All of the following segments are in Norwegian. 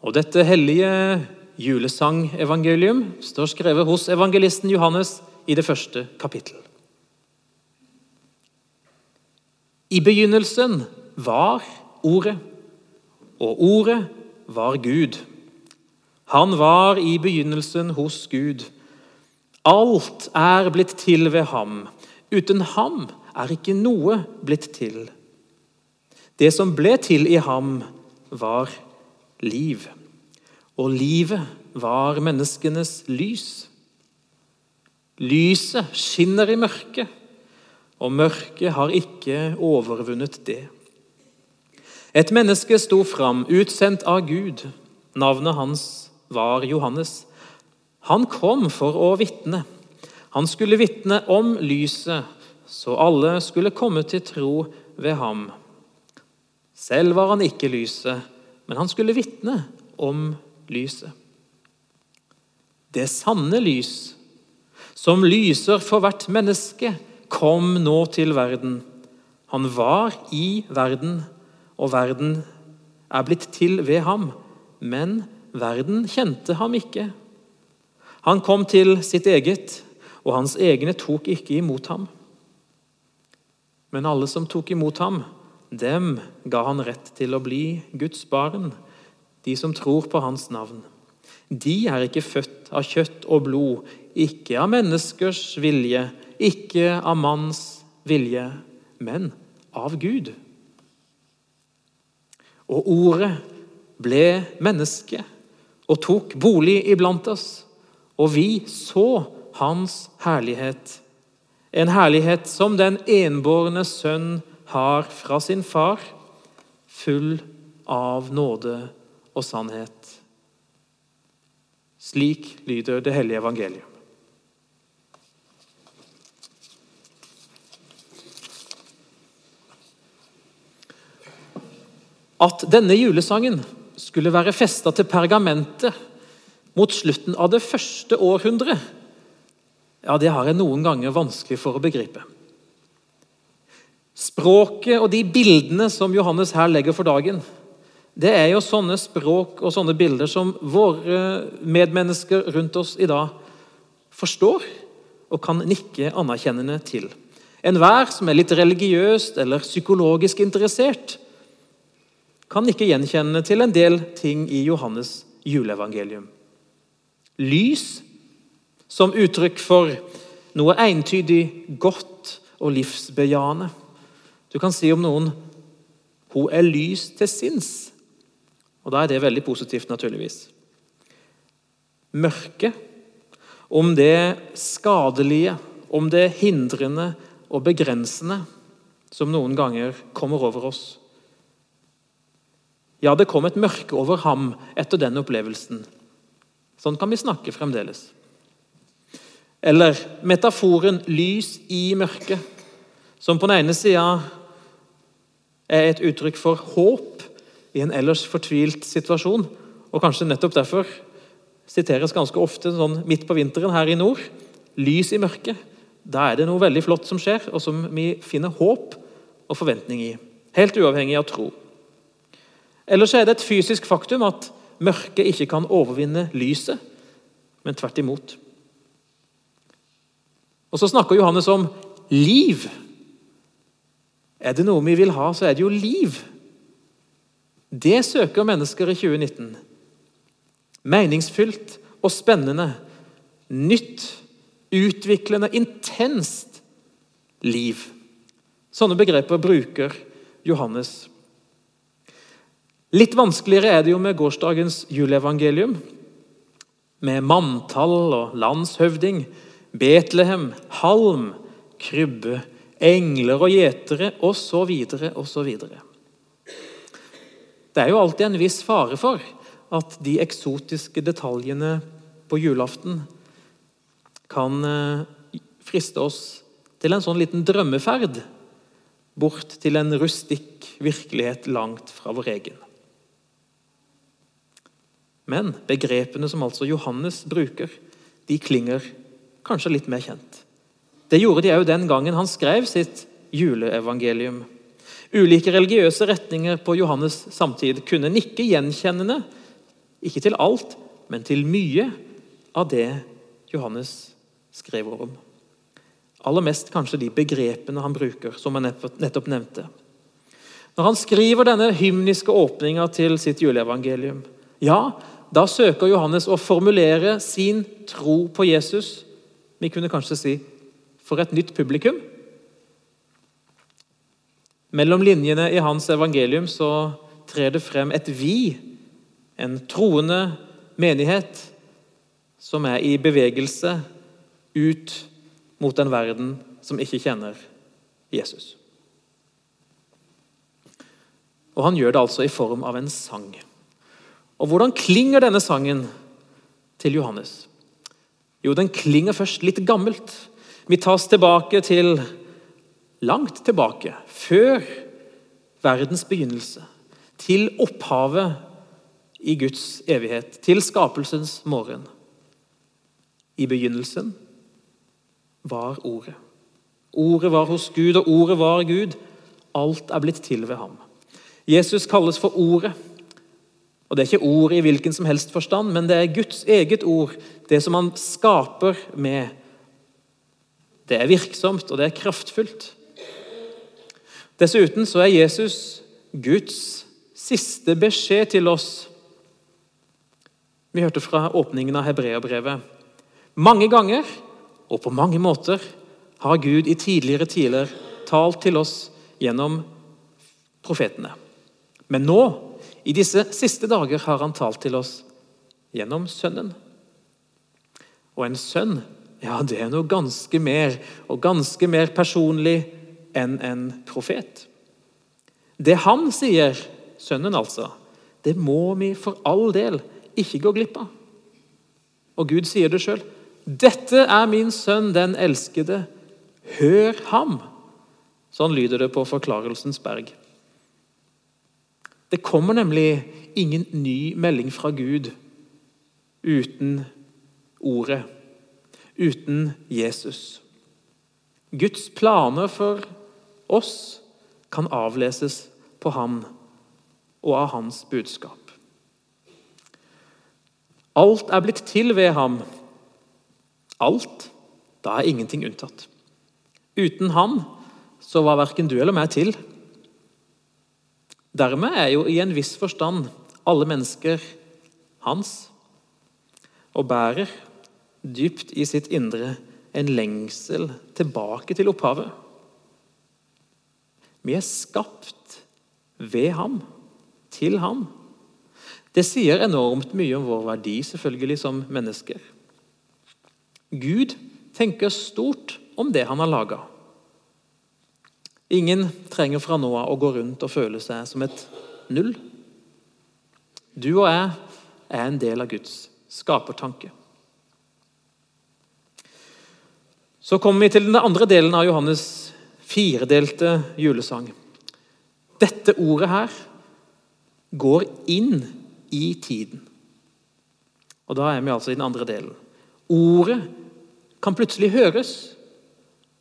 Og dette hellige julesangevangelium står skrevet hos evangelisten Johannes i det første kapittel. I begynnelsen var Ordet, og Ordet var Gud. Han var i begynnelsen hos Gud. Alt er blitt til ved ham. Uten ham er ikke noe blitt til. Det som ble til i ham, var liv. Og livet var menneskenes lys. Lyset skinner i mørket, og mørket har ikke overvunnet det. Et menneske sto fram, utsendt av Gud. Navnet hans var Johannes. Han kom for å vitne. Han skulle vitne om lyset, så alle skulle komme til tro ved ham. Selv var han ikke lyset, men han skulle vitne om lyset. Det sanne lys, som lyser for hvert menneske, kom nå til verden. Han var i verden, og verden er blitt til ved ham, men verden kjente ham ikke. Han kom til sitt eget, og hans egne tok ikke imot ham. Men alle som tok imot ham, dem ga han rett til å bli Guds barn, de som tror på hans navn. De er ikke født av kjøtt og blod, ikke av menneskers vilje, ikke av manns vilje, men av Gud. Og ordet ble menneske og tok bolig iblant oss, og vi så hans herlighet. En herlighet som den enbårne sønn har fra sin far, full av nåde og sannhet. Slik lyder det hellige evangelium. At denne julesangen skulle være festa til pergamentet mot slutten av det første århundret, ja, det har jeg noen ganger vanskelig for å begripe. Språket og de bildene som Johannes her legger for dagen, det er jo sånne språk og sånne bilder som våre medmennesker rundt oss i dag forstår og kan nikke anerkjennende til. Enhver som er litt religiøst eller psykologisk interessert, kan ikke gjenkjenne til en del ting i Johannes' juleevangelium. Lys som uttrykk for noe entydig godt og livsbejaende. Du kan si om noen 'hun er lys til sinns', og da er det veldig positivt, naturligvis. Mørke, om det skadelige, om det hindrende og begrensende som noen ganger kommer over oss. Ja, det kom et mørke over ham etter den opplevelsen. Sånn kan vi snakke fremdeles. Eller metaforen 'lys i mørket', som på den ene sida er et uttrykk for håp i en ellers fortvilt situasjon, og kanskje nettopp derfor siteres ganske ofte sånn midt på vinteren her i nord. Lys i mørket. Da er det noe veldig flott som skjer, og som vi finner håp og forventning i. Helt uavhengig av tro. Ellers er det et fysisk faktum at mørket ikke kan overvinne lyset, men tvert imot. Og Så snakker Johannes om liv. Er det noe vi vil ha, så er det jo liv. Det søker mennesker i 2019. Meningsfylt og spennende. Nytt, utviklende, intenst liv. Sånne begreper bruker Johannes. Litt vanskeligere er det jo med gårsdagens juleevangelium. Med manntall og landshøvding, Betlehem, halm, krybbe, engler og gjetere osv. osv. Det er jo alltid en viss fare for at de eksotiske detaljene på julaften kan eh, friste oss til en sånn liten drømmeferd bort til en rustikk virkelighet langt fra vår egen. Men begrepene som altså Johannes bruker, de klinger kanskje litt mer kjent. Det gjorde de òg den gangen han skrev sitt juleevangelium. Ulike religiøse retninger på Johannes samtid kunne nikke gjenkjennende Ikke til alt, men til mye av det Johannes skrev om. Aller mest kanskje de begrepene han bruker, som jeg nettopp nevnte. Når han skriver denne hymniske åpninga til sitt juleevangelium, ja, da søker Johannes å formulere sin tro på Jesus. Vi kunne kanskje si for et nytt publikum. Mellom linjene i hans evangelium så trer det frem et vi, en troende menighet som er i bevegelse ut mot en verden som ikke kjenner Jesus. Og han gjør det altså i form av en sang. Og hvordan klinger denne sangen til Johannes? Jo, den klinger først litt gammelt. Vi tas tilbake til langt tilbake, før verdens begynnelse. Til opphavet i Guds evighet, til skapelsens morgen. I begynnelsen var Ordet. Ordet var hos Gud, og ordet var Gud. Alt er blitt til ved ham. Jesus kalles for Ordet. Og Det er ikke ordet i hvilken som helst forstand, men det er Guds eget ord. Det som han skaper med. Det er virksomt, og det er kraftfullt. Dessuten så er Jesus Guds siste beskjed til oss. Vi hørte fra åpningen av Hebreabrevet. Mange ganger og på mange måter har Gud i tidligere tider talt til oss gjennom profetene. Men nå, i disse siste dager, har han talt til oss gjennom Sønnen. Og en sønn, ja, det er noe ganske mer, og ganske mer personlig enn en profet. Det han sier, sønnen altså, det må vi for all del ikke gå glipp av. Og Gud sier det sjøl. 'Dette er min sønn, den elskede. Hør ham.' Sånn lyder det på Forklarelsens berg. Det kommer nemlig ingen ny melding fra Gud uten Ordet, uten Jesus. Guds planer for oss kan avleses på ham og av hans budskap. Alt er blitt til ved ham. Alt. Da er ingenting unntatt. Uten ham så var verken du eller meg til. Dermed er jo i en viss forstand alle mennesker hans, og bærer dypt i sitt indre en lengsel tilbake til opphavet. Vi er skapt ved ham, til ham. Det sier enormt mye om vår verdi selvfølgelig som mennesker. Gud tenker stort om det han har laga. Ingen trenger fra nå av å gå rundt og føle seg som et null. Du og jeg er en del av Guds skapertanke. Så kommer vi til den andre delen av Johannes' firedelte julesang. Dette ordet her går inn i tiden. Og Da er vi altså i den andre delen. Ordet kan plutselig høres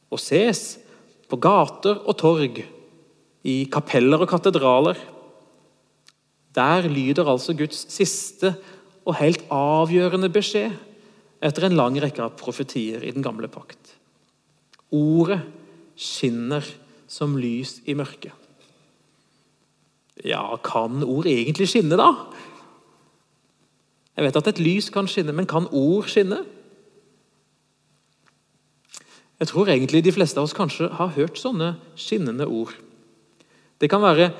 og ses på gater og torg, i kapeller og katedraler. Der lyder altså Guds siste og helt avgjørende beskjed etter en lang rekke av profetier i den gamle pakt. Ordet skinner som lys i mørket. Ja, kan ord egentlig skinne, da? Jeg vet at et lys kan skinne, men kan ord skinne? Jeg tror egentlig de fleste av oss kanskje har hørt sånne skinnende ord. Det kan være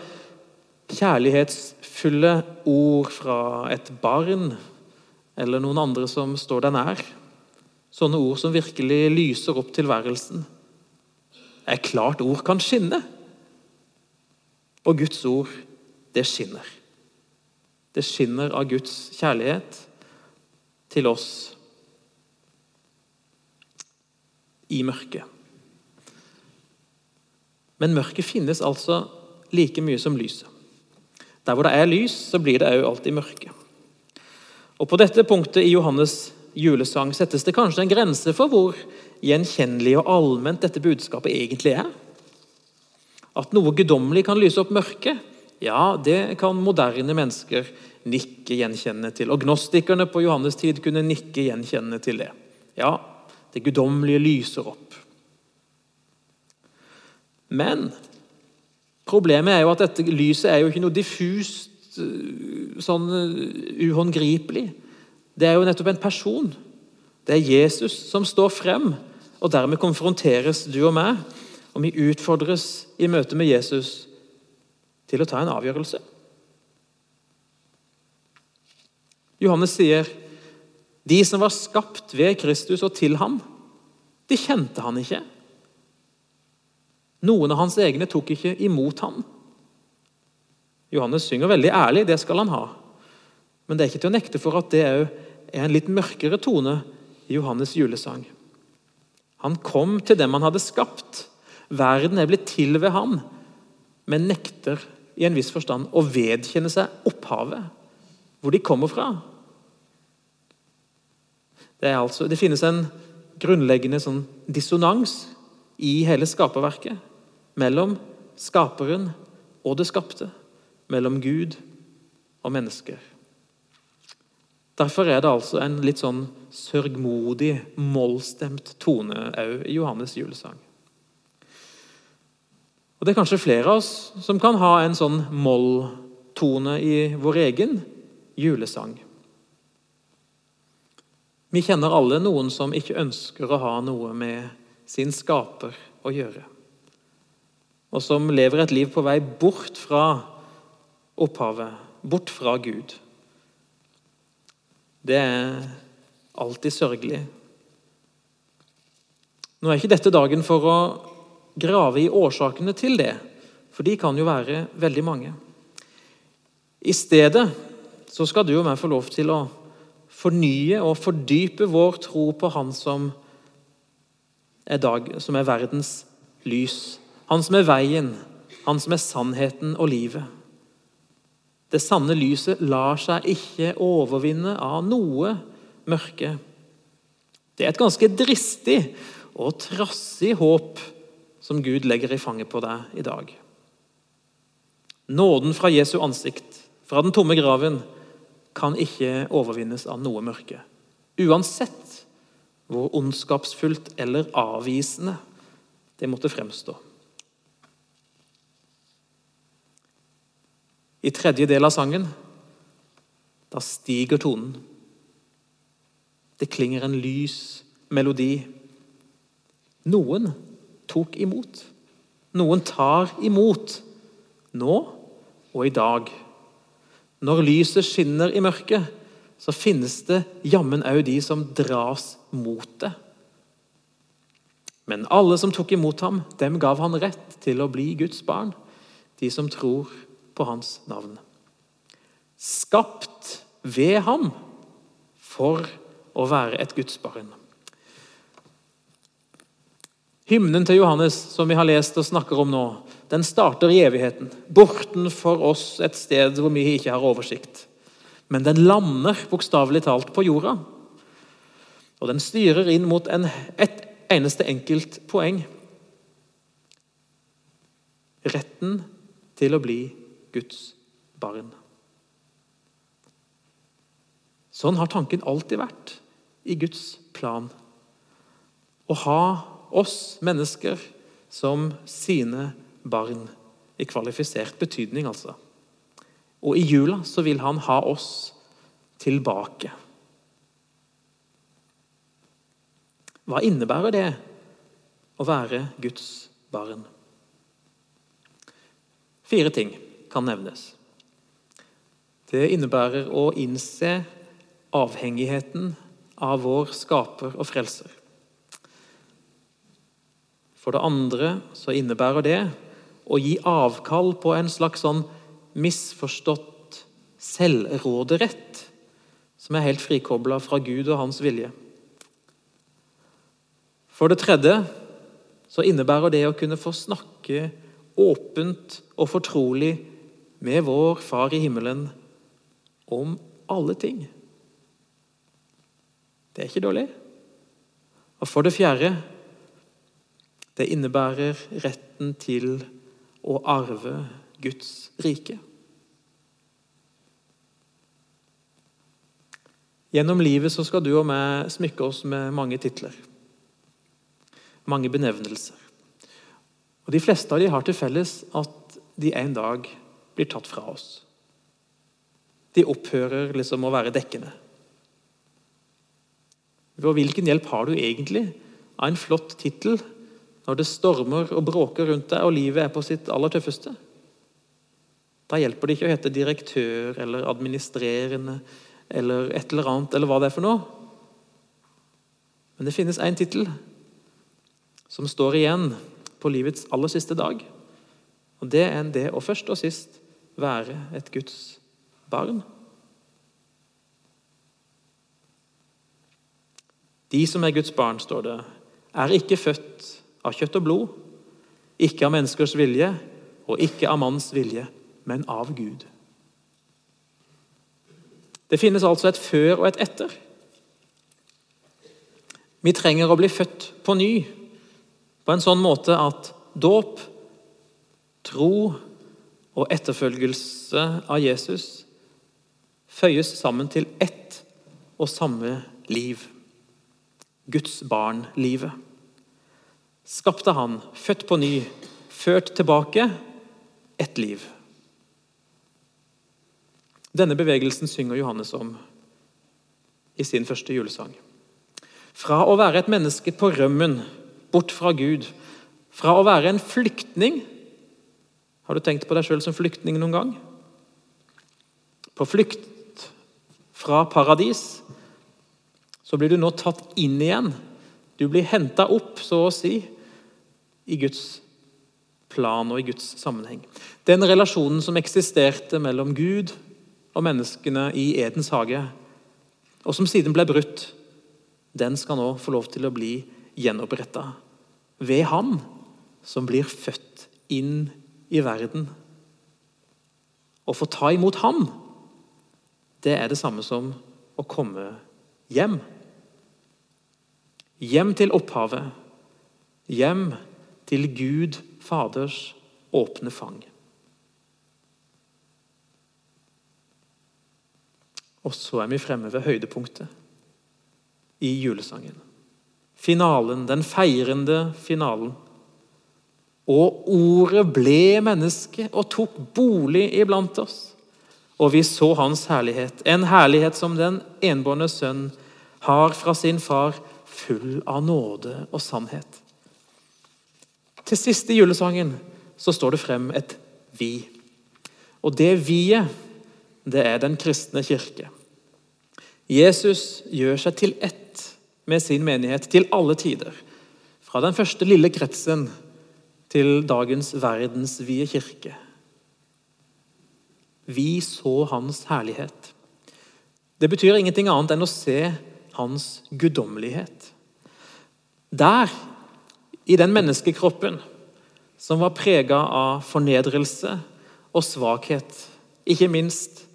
kjærlighetsfulle ord fra et barn eller noen andre som står deg nær. Sånne ord som virkelig lyser opp tilværelsen. Er klart ord kan skinne. Og Guds ord, det skinner. Det skinner av Guds kjærlighet til oss i mørket. Men mørket finnes altså like mye som lyset. Der hvor det er lys, så blir det òg alltid mørke. Og På dette punktet i Johannes' julesang settes det kanskje en grense for hvor gjenkjennelig og allment dette budskapet egentlig er. At noe guddommelig kan lyse opp mørket, ja, det kan moderne mennesker nikke gjenkjennende til. Og Gnostikerne på Johannes tid kunne nikke gjenkjennende til det. Ja, det guddommelige lyser opp. Men problemet er jo at dette lyset er jo ikke noe diffust, eh, sånn eh, uhåndgripelig. Det er jo nettopp en person. Det er Jesus som står frem, og dermed konfronteres du og meg. Og vi utfordres i møte med Jesus til å ta en avgjørelse. Johannes sier de som var skapt ved Kristus og til ham, de kjente han ikke. Noen av hans egne tok ikke imot ham. Johannes synger veldig ærlig, det skal han ha. Men det er ikke til å nekte for at det er en litt mørkere tone i Johannes' julesang. Han kom til dem han hadde skapt. Verden er blitt til ved ham, men nekter i en viss forstand å vedkjenne seg opphavet, hvor de kommer fra. Det, altså, det finnes en grunnleggende sånn dissonans i hele skaperverket mellom skaperen og det skapte, mellom Gud og mennesker. Derfor er det altså en litt sånn sørgmodig, mollstemt tone òg i Johannes julesang. Og Det er kanskje flere av oss som kan ha en sånn molltone i vår egen julesang. Vi kjenner alle noen som ikke ønsker å ha noe med sin skaper å gjøre. Og som lever et liv på vei bort fra opphavet, bort fra Gud. Det er alltid sørgelig. Nå er ikke dette dagen for å grave i årsakene til det, for de kan jo være veldig mange. I stedet så skal du og meg få lov til å fornye og fordype vår tro på Han som er, dag, som er verdens lys. Han som er veien, han som er sannheten og livet. Det sanne lyset lar seg ikke overvinne av noe mørke. Det er et ganske dristig og trassig håp som Gud legger i fanget på deg i dag. Nåden fra Jesu ansikt, fra den tomme graven, kan ikke overvinnes av noe mørke. Uansett hvor ondskapsfullt eller avvisende det måtte fremstå. I tredje del av sangen da stiger tonen. Det klinger en lys melodi. Noen tok imot. Noen tar imot. Nå og i dag. Når lyset skinner i mørket, så finnes det jammen òg de som dras mot det. Men alle som tok imot ham, dem gav han rett til å bli Guds barn. De som tror på hans navn. Skapt ved ham for å være et gudsbarn. Hymnen til Johannes som vi har lest og snakker om nå, den starter i evigheten. Bortenfor oss et sted hvor vi ikke har oversikt. Men den lander bokstavelig talt på jorda. Og den styrer inn mot en, et eneste enkelt poeng. Retten til å bli Guds barn. Sånn har tanken alltid vært i Guds plan. Å ha oss mennesker som sine barn. I kvalifisert betydning, altså. Og i jula så vil han ha oss tilbake. Hva innebærer det å være Guds barn? Fire ting kan nevnes. Det innebærer å innse avhengigheten av vår skaper og frelser. For det andre så innebærer det å gi avkall på en slags sånn misforstått selvråderett som er helt frikobla fra Gud og hans vilje. For det tredje så innebærer det å kunne få snakke åpent og fortrolig med vår Far i himmelen om alle ting. Det er ikke dårlig. Og for det fjerde det innebærer retten til å arve Guds rike. Gjennom livet så skal du og meg smykke oss med mange titler. Mange benevnelser. Og De fleste av de har til felles at de en dag blir tatt fra oss. De opphører liksom å være dekkende. Og hvilken hjelp har du egentlig av en flott tittel når det stormer og bråker rundt deg og livet er på sitt aller tøffeste? Da hjelper det ikke å hete direktør eller administrerende eller et eller annet, eller hva det er for noe. Men det finnes én tittel som står igjen på livets aller siste dag. Og Det er en det å først og sist være et Guds barn. De som er Guds barn, står det, er ikke født av kjøtt og blod, ikke av menneskers vilje og ikke av manns vilje, men av Gud. Det finnes altså et før og et etter. Vi trenger å bli født på ny på en sånn måte at dåp, tro og etterfølgelse av Jesus føyes sammen til ett og samme liv. Guds barn-livet. Skapte han, født på ny, ført tilbake ett liv. Denne bevegelsen synger Johannes om i sin første julesang. Fra å være et menneske på rømmen, bort fra Gud, fra å være en flyktning Har du tenkt på deg sjøl som flyktning noen gang? På flukt fra paradis så blir du nå tatt inn igjen. Du blir henta opp, så å si, i Guds plan og i Guds sammenheng. Den relasjonen som eksisterte mellom Gud og menneskene i Edens hage, og som siden ble brutt, den skal nå få lov til å bli gjenoppretta ved Han som blir født inn i verden. Å få ta imot ham, det er det samme som å komme hjem. Hjem til opphavet. Hjem til Gud Faders åpne fang. Og så er vi fremme ved høydepunktet i julesangen. Finalen, den feirende finalen. Og ordet ble menneske og tok bolig iblant oss. Og vi så hans herlighet, en herlighet som den enbårne sønn har fra sin far, full av nåde og sannhet. Til sist i julesangen så står det frem et vi. Og det vi-et det er den kristne kirke. Jesus gjør seg til ett med sin menighet til alle tider. Fra den første lille kretsen til dagens verdensvide kirke. Vi så hans herlighet. Det betyr ingenting annet enn å se hans guddommelighet. Der, i den menneskekroppen som var prega av fornedrelse og svakhet, ikke minst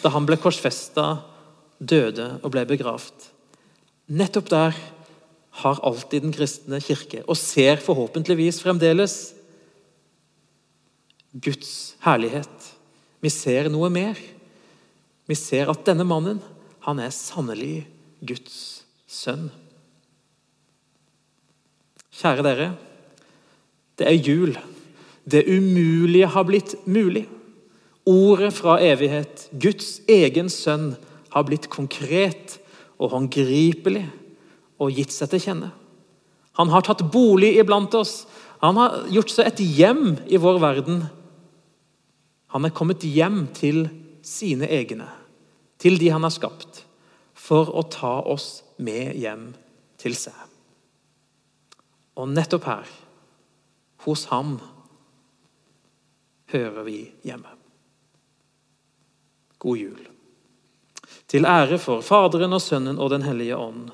da han ble korsfesta, døde og ble begravd. Nettopp der har alltid den kristne kirke, og ser forhåpentligvis fremdeles, Guds herlighet. Vi ser noe mer. Vi ser at denne mannen, han er sannelig Guds sønn. Kjære dere. Det er jul. Det umulige har blitt mulig. Ordet fra evighet, Guds egen sønn, har blitt konkret og håndgripelig og gitt seg til kjenne. Han har tatt bolig iblant oss. Han har gjort seg et hjem i vår verden. Han er kommet hjem til sine egne, til de han har skapt, for å ta oss med hjem til seg. Og nettopp her, hos ham, hører vi hjemme. God jul. Til ære for Faderen og Sønnen og Den hellige ånd,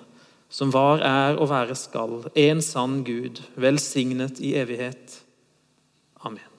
som var, er og være skal, en sann Gud, velsignet i evighet. Amen.